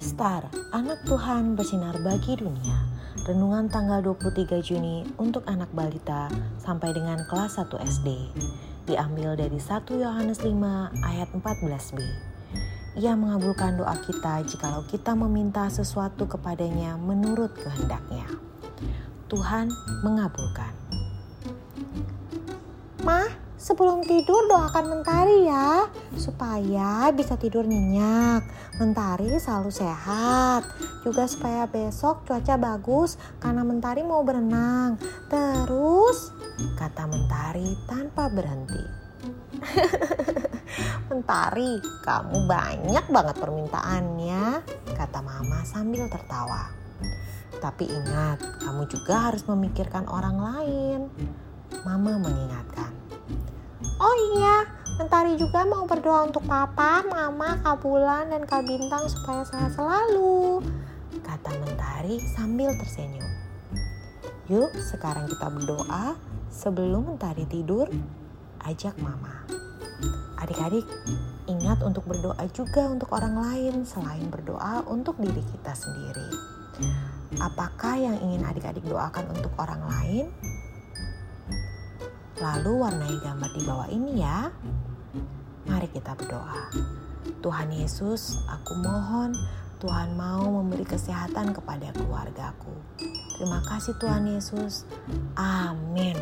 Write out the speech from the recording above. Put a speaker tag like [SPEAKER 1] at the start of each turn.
[SPEAKER 1] Star, anak Tuhan bersinar bagi dunia. Renungan tanggal 23 Juni untuk anak balita sampai dengan kelas 1 SD. Diambil dari 1 Yohanes 5 ayat 14b. Ia mengabulkan doa kita jikalau kita meminta sesuatu kepadanya menurut kehendaknya. Tuhan mengabulkan.
[SPEAKER 2] Mah, sebelum tidur doakan Mentari ya, supaya bisa tidur nyenyak. Mentari selalu sehat, juga supaya besok cuaca bagus karena Mentari mau berenang. Terus,
[SPEAKER 1] kata Mentari tanpa berhenti.
[SPEAKER 2] Mentari, kamu banyak banget permintaannya, kata Mama sambil tertawa.
[SPEAKER 1] Tapi ingat, kamu juga harus memikirkan orang lain. Mama mengingatkan.
[SPEAKER 2] Oh iya, Mentari juga mau berdoa untuk Papa, Mama, Kak Bulan, dan Kak Bintang supaya sehat selalu.
[SPEAKER 1] Kata Mentari sambil tersenyum. Yuk sekarang kita berdoa sebelum Mentari tidur. Ajak Mama. Adik-adik, ingat untuk berdoa juga untuk orang lain selain berdoa untuk diri kita sendiri. Apakah yang ingin adik-adik doakan untuk orang lain? Lalu warnai gambar di bawah ini ya. Mari kita berdoa. Tuhan Yesus, aku mohon Tuhan mau memberi kesehatan kepada keluargaku. Terima kasih Tuhan Yesus. Amin.